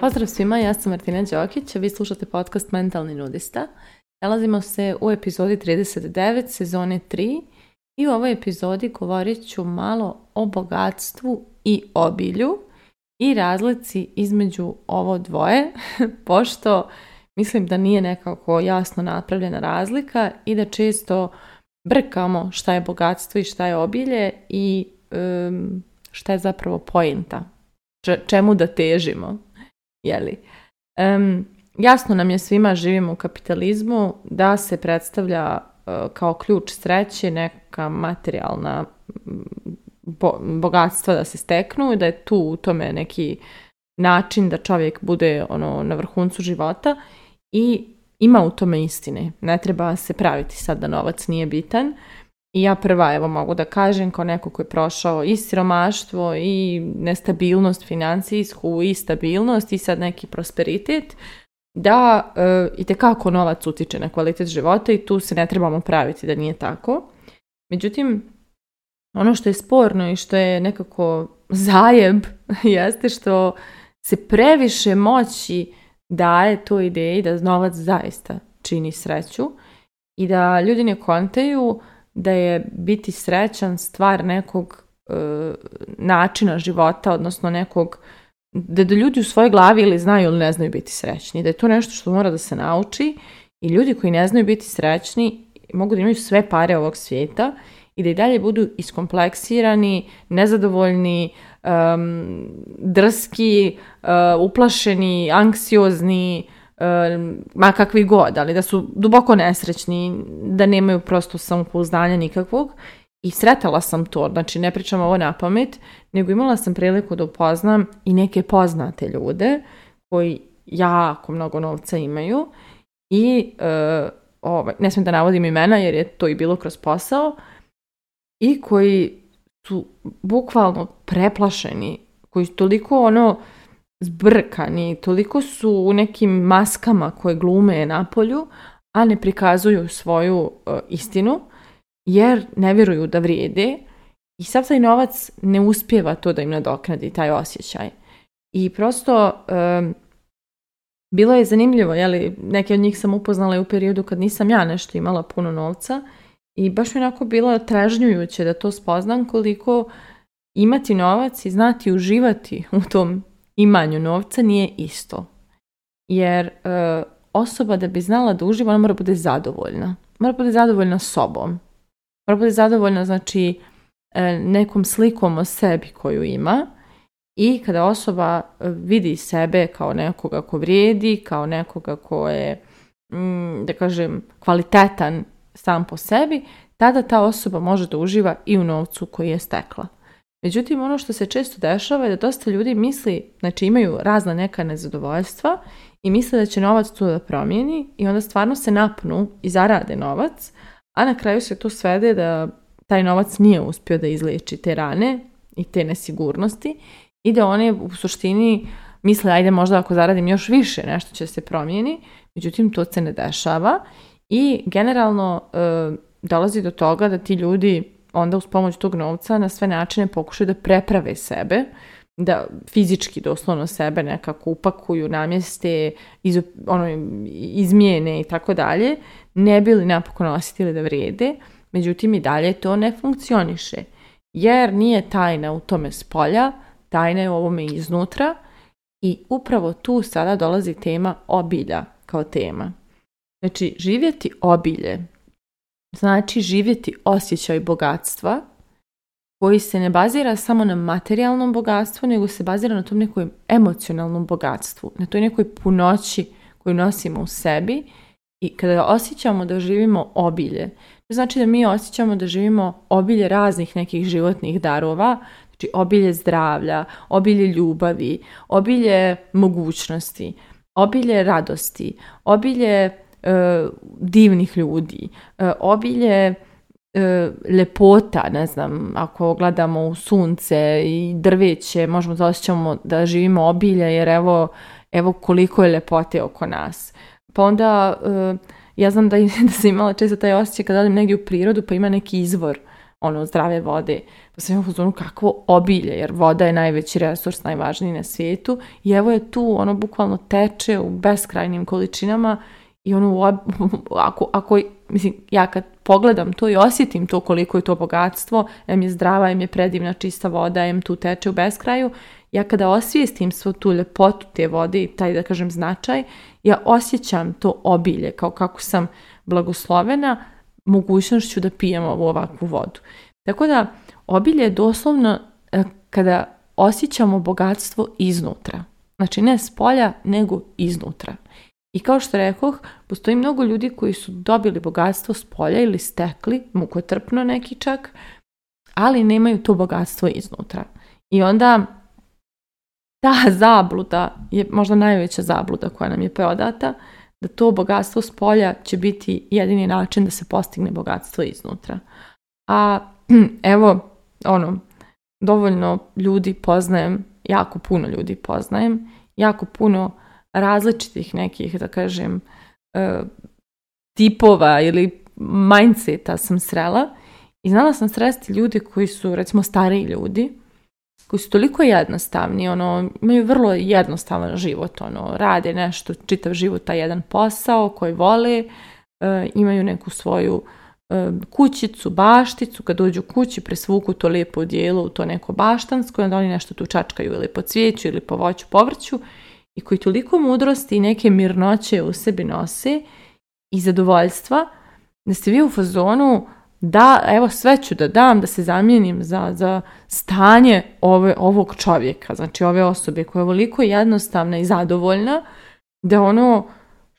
Pozdrav svima, ja sam Martina Đokić, vi slušate podcast Mentalni nudista. Nalazimo se u epizodi 39 sezone 3 i u ovoj epizodi govorit ću malo o bogatstvu i obilju i razlici između ovo dvoje, pošto mislim da nije nekako jasno napravljena razlika i da često brkamo šta je bogatstvo i šta je obilje i um, šta je zapravo poenta, čemu da težimo, jeli? Um, jasno nam je svima, živimo u kapitalizmu, da se predstavlja e, kao ključ sreće neka materijalna bogatstva da se steknu i da je tu u tome neki način da čovjek bude ono na vrhuncu života i ima u tome istine. Ne treba se praviti sad da novac nije bitan. I ja prva evo mogu da kažem kao neko koji je prošao i siromaštvo i nestabilnost financijsku i stabilnost i sad neki prosperitet da e, i kako novac utiče na kvalitet života i tu se ne trebamo praviti da nije tako. Međutim, ono što je sporno i što je nekako zajeb jeste što se previše moći daje tu ideji da novac zaista čini sreću i da ljudi ne kontaju da je biti srećan stvar nekog e, načina života, odnosno nekog da, da ljudi u svojoj glavi ili znaju ili ne znaju biti srećni, da je to nešto što mora da se nauči i ljudi koji ne znaju biti srećni mogu da imaju sve pare ovog svijeta i da i dalje budu iskompleksirani, nezadovoljni, um, drski, eh, uplašeni, anksiozni, ma kakvi god, ali da su duboko nesrećni, da nemaju prosto samopouzdanja nikakvog i sretala sam to, znači ne pričam ovo na pamet, nego imala sam priliku da upoznam i neke poznate ljude koji jako mnogo novca imaju i eh, ovaj, ne smijem da navodim imena jer je to i bilo kroz posao, i koji su bukvalno preplašeni, koji su toliko ono zbrkani, toliko su u nekim maskama koje glume na polju, a ne prikazuju svoju e, istinu, jer ne vjeruju da vrijede i sav taj novac ne uspjeva to da im nadoknadi taj osjećaj. I prosto e, bilo je zanimljivo, jeli, neke od njih sam upoznala u periodu kad nisam ja nešto imala puno novca i baš mi onako bilo tražnjujuće da to spoznam koliko imati novac i znati uživati u tom imanju novca nije isto. Jer e, osoba da bi znala da uživa, ona mora biti zadovoljna. Mora biti zadovoljna sobom. Mora biti zadovoljna, znači, e, nekom slikom o sebi koju ima. I kada osoba e, vidi sebe kao nekoga ko vrijedi, kao nekoga ko je, mm, da kažem, kvalitetan sam po sebi, tada ta osoba može da uživa i u novcu koji je stekla. Međutim, ono što se često dešava je da dosta ljudi misli, znači imaju razna neka nezadovoljstva i misle da će novac tu da promijeni i onda stvarno se napnu i zarade novac, a na kraju se to svede da taj novac nije uspio da izliječi te rane i te nesigurnosti i da oni u suštini misle ajde možda ako zaradim još više nešto će se promijeni, međutim to se ne dešava i generalno e, dolazi do toga da ti ljudi onda uz pomoć tog novca na sve načine pokušaju da preprave sebe, da fizički doslovno sebe nekako upakuju, namjeste, iz, ono, izmijene i tako dalje, ne bi li napokon osjetili da vrijede, međutim i dalje to ne funkcioniše. Jer nije tajna u tome spolja, tajna je u ovome iznutra i upravo tu sada dolazi tema obilja kao tema. Znači, živjeti obilje znači živjeti osjećaj bogatstva koji se ne bazira samo na materijalnom bogatstvu, nego se bazira na tom nekom emocionalnom bogatstvu, na toj nekoj punoći koju nosimo u sebi i kada osjećamo da živimo obilje, to znači da mi osjećamo da živimo obilje raznih nekih životnih darova, znači obilje zdravlja, obilje ljubavi, obilje mogućnosti, obilje radosti, obilje E, divnih ljudi. E, obilje e, lepota, ne znam, ako gledamo u sunce i drveće, možemo da osjećamo da živimo obilje jer evo, evo koliko je lepote oko nas. Pa onda ja znam da, da sam imala često taj osjećaj kad odem negdje u prirodu pa ima neki izvor ono zdrave vode. Pa sam imala kakvo obilje, jer voda je najveći resurs, najvažniji na svijetu. I evo je tu, ono bukvalno teče u beskrajnim količinama i ono, ako, ako, mislim, ja kad pogledam to i osjetim to koliko je to bogatstvo, em je zdrava, em je predivna čista voda, em tu teče u beskraju, ja kada osvijestim svu tu ljepotu te vode i taj, da kažem, značaj, ja osjećam to obilje, kao kako sam blagoslovena mogućnošću da pijem ovu ovakvu vodu. Tako da, obilje je doslovno e, kada osjećamo bogatstvo iznutra. Znači, ne s polja, nego iznutra. I kao što rekoh, postoji mnogo ljudi koji su dobili bogatstvo s polja ili stekli, mukotrpno neki čak, ali nemaju to bogatstvo iznutra. I onda ta zabluda je možda najveća zabluda koja nam je preodata, da to bogatstvo s polja će biti jedini način da se postigne bogatstvo iznutra. A evo, ono, dovoljno ljudi poznajem, jako puno ljudi poznajem, jako puno različitih nekih, da kažem, e, tipova ili mindseta sam srela i znala sam sresti ljudi koji su, recimo, stariji ljudi, koji su toliko jednostavni, ono, imaju vrlo jednostavan život, ono, rade nešto, čitav život, taj jedan posao koji vole, e, imaju neku svoju e, kućicu, bašticu, kad dođu kući presvuku to lijepo dijelo u to neko baštansko i onda oni nešto tu čačkaju ili po cvijeću ili po voću, povrću i koji toliko mudrosti i neke mirnoće u sebi nosi i zadovoljstva da ste vi u fazonu da, evo sve ću da dam, da se zamijenim za, za stanje ovog čovjeka, znači ove osobe koja je ovoliko jednostavna i zadovoljna da ono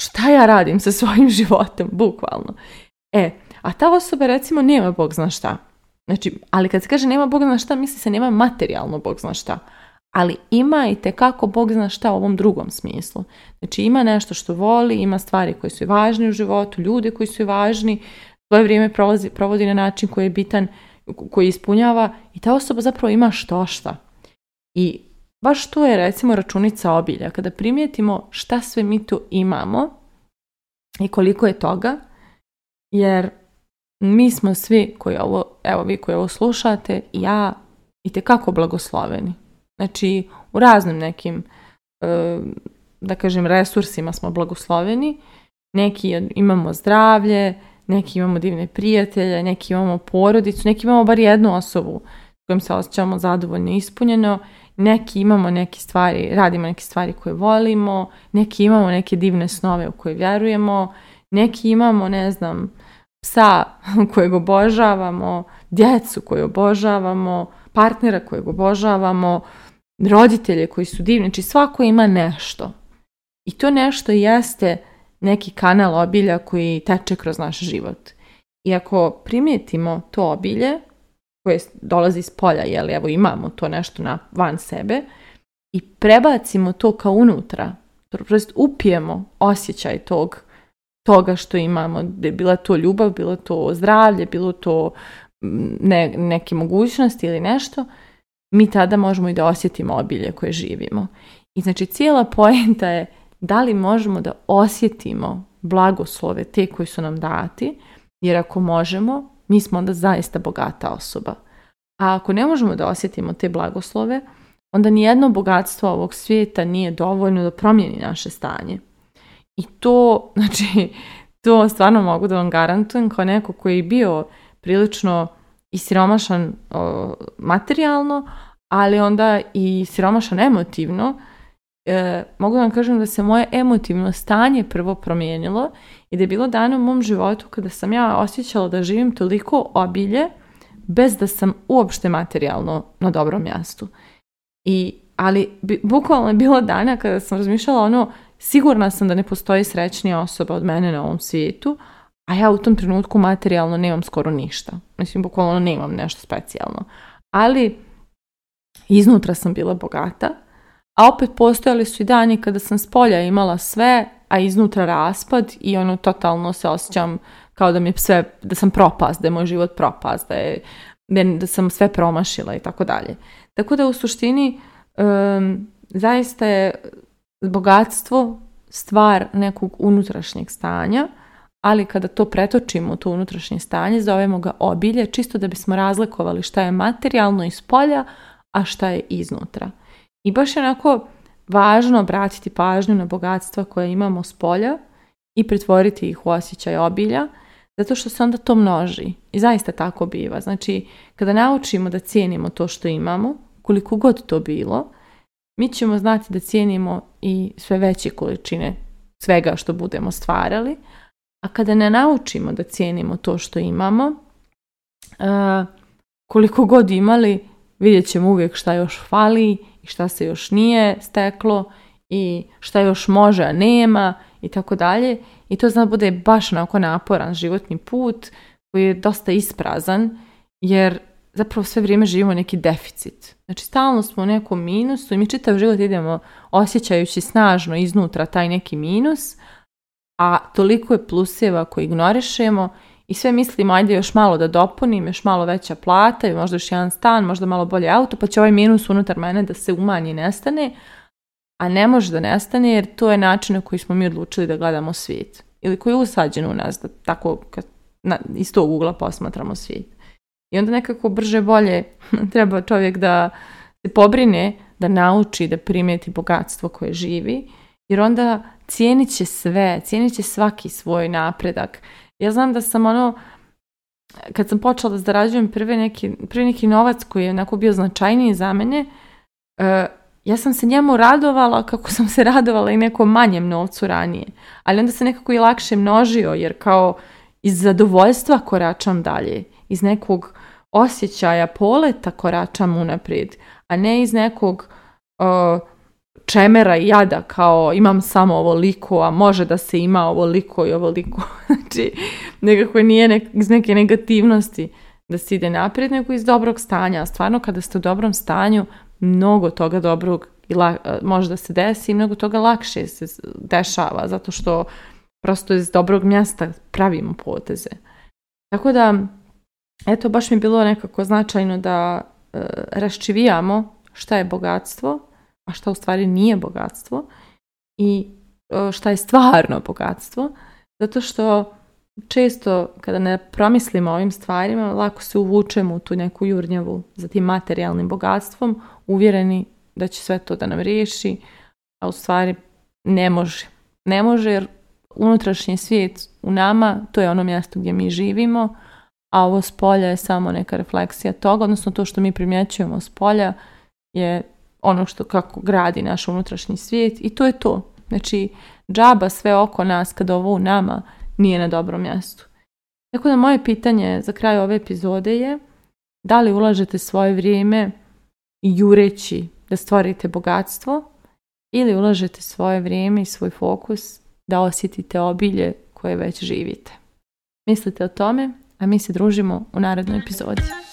šta ja radim sa svojim životom, bukvalno. E, a ta osoba recimo nema Bog zna šta. Znači, ali kad se kaže nema Bog zna šta, misli se nema materijalno Bog zna šta ali ima i Bog zna šta u ovom drugom smislu. Znači ima nešto što voli, ima stvari koje su važne u životu, ljude koji su važni, svoje vrijeme provodi, na način koji je bitan, koji ispunjava i ta osoba zapravo ima što šta. I baš tu je recimo računica obilja. Kada primijetimo šta sve mi tu imamo i koliko je toga, jer mi smo svi koji ovo, evo vi koji ovo slušate, ja, i kako blagosloveni. Znači, u raznim nekim, e, da kažem, resursima smo blagosloveni. Neki imamo zdravlje, neki imamo divne prijatelje, neki imamo porodicu, neki imamo bar jednu osobu s kojom se osjećamo zadovoljno i ispunjeno, neki imamo neke stvari, radimo neke stvari koje volimo, neki imamo neke divne snove u koje vjerujemo, neki imamo, ne znam, psa kojeg obožavamo, djecu koju obožavamo, partnera kojeg obožavamo, roditelje koji su divni, znači svako ima nešto. I to nešto jeste neki kanal obilja koji teče kroz naš život. I ako primijetimo to obilje, koje dolazi iz polja, jel, evo imamo to nešto na, van sebe, i prebacimo to kao unutra, prosto upijemo osjećaj tog, toga što imamo, bila to ljubav, bilo to zdravlje, bilo to ne, neke mogućnosti ili nešto, mi tada možemo i da osjetimo obilje koje živimo. I znači cijela poenta je da li možemo da osjetimo blagoslove te koji su nam dati, jer ako možemo, mi smo onda zaista bogata osoba. A ako ne možemo da osjetimo te blagoslove, onda nijedno bogatstvo ovog svijeta nije dovoljno da promijeni naše stanje. I to, znači, to stvarno mogu da vam garantujem kao neko koji je bio prilično i siromašan materijalno, ali onda i siromašan emotivno, e, mogu vam kažem da se moje emotivno stanje prvo promijenilo i da je bilo dana u mom životu kada sam ja osjećala da živim toliko obilje bez da sam uopšte materijalno na dobrom mjestu. I, ali bukvalno je bilo dana kada sam razmišljala ono, sigurna sam da ne postoji srećnija osoba od mene na ovom svijetu, a ja u tom trenutku materijalno nemam skoro ništa. Mislim, bukvalno nemam nešto specijalno. Ali iznutra sam bila bogata, a opet postojali su i dani kada sam s polja imala sve, a iznutra raspad i ono totalno se osjećam kao da mi sve, da sam propaz, da je moj život propast, da, sam sve promašila i tako dalje. Tako da u suštini zaista je bogatstvo stvar nekog unutrašnjeg stanja ali kada to pretočimo u to unutrašnje stanje, zovemo ga obilje, čisto da bismo razlikovali šta je materijalno iz polja, a šta je iznutra. I baš je onako važno obratiti pažnju na bogatstva koje imamo s polja i pretvoriti ih u osjećaj obilja, zato što se onda to množi. I zaista tako biva. Znači, kada naučimo da cijenimo to što imamo, koliko god to bilo, mi ćemo znati da cijenimo i sve veće količine svega što budemo stvarali, a kada ne naučimo da cijenimo to što imamo, e, koliko god imali, vidjet ćemo uvijek šta još fali i šta se još nije steklo i šta još može, a nema i tako dalje. I to zna bude baš onako naporan životni put koji je dosta isprazan jer zapravo sve vrijeme živimo neki deficit. Znači stalno smo u nekom minusu i mi čitav život idemo osjećajući snažno iznutra taj neki minus, a toliko je pluseva koji ignorišemo i sve mislim, ajde još malo da dopunim, još malo veća plata i možda još jedan stan, možda malo bolje auto, pa će ovaj minus unutar mene da se umanji i nestane, a ne može da nestane jer to je način na koji smo mi odlučili da gledamo svijet. Ili koji je usađen u nas, da tako kad, iz tog ugla posmatramo svijet. I onda nekako brže bolje treba čovjek da se pobrine, da nauči, da primijeti bogatstvo koje živi, jer onda cijenit će sve, cijenit će svaki svoj napredak. Ja znam da sam ono, kad sam počela da zarađujem prvi neki, prvi neki novac koji je onako bio značajniji za mene, eh, ja sam se njemu radovala kako sam se radovala i nekom manjem novcu ranije. Ali onda se nekako i lakše množio jer kao iz zadovoljstva koračam dalje, iz nekog osjećaja poleta koračam unaprijed, a ne iz nekog eh, čemera i jada kao imam samo ovoliko, a može da se ima ovoliko i ovoliko. Znači, nekako nije iz neke negativnosti da se ide naprijed, nego iz dobrog stanja. A stvarno kada ste u dobrom stanju, mnogo toga dobrog i la, e, može da se desi i mnogo toga lakše se dešava, zato što prosto iz dobrog mjesta pravimo poteze. Tako da, eto, baš mi je bilo nekako značajno da e, raščivijamo šta je bogatstvo, a šta u stvari nije bogatstvo i šta je stvarno bogatstvo, zato što često kada ne promislimo o ovim stvarima, lako se uvučemo u tu neku jurnjavu za tim materijalnim bogatstvom, uvjereni da će sve to da nam riješi, a u stvari ne može. Ne može jer unutrašnji svijet u nama, to je ono mjesto gdje mi živimo, a ovo spolja je samo neka refleksija toga, odnosno to što mi primjećujemo spolja je ono što kako gradi naš unutrašnji svijet i to je to. Znači, džaba sve oko nas kad ovo u nama nije na dobrom mjestu. Tako da moje pitanje za kraj ove epizode je da li ulažete svoje vrijeme i jureći da stvorite bogatstvo ili ulažete svoje vrijeme i svoj fokus da osjetite obilje koje već živite. Mislite o tome, a mi se družimo u narednoj epizodi.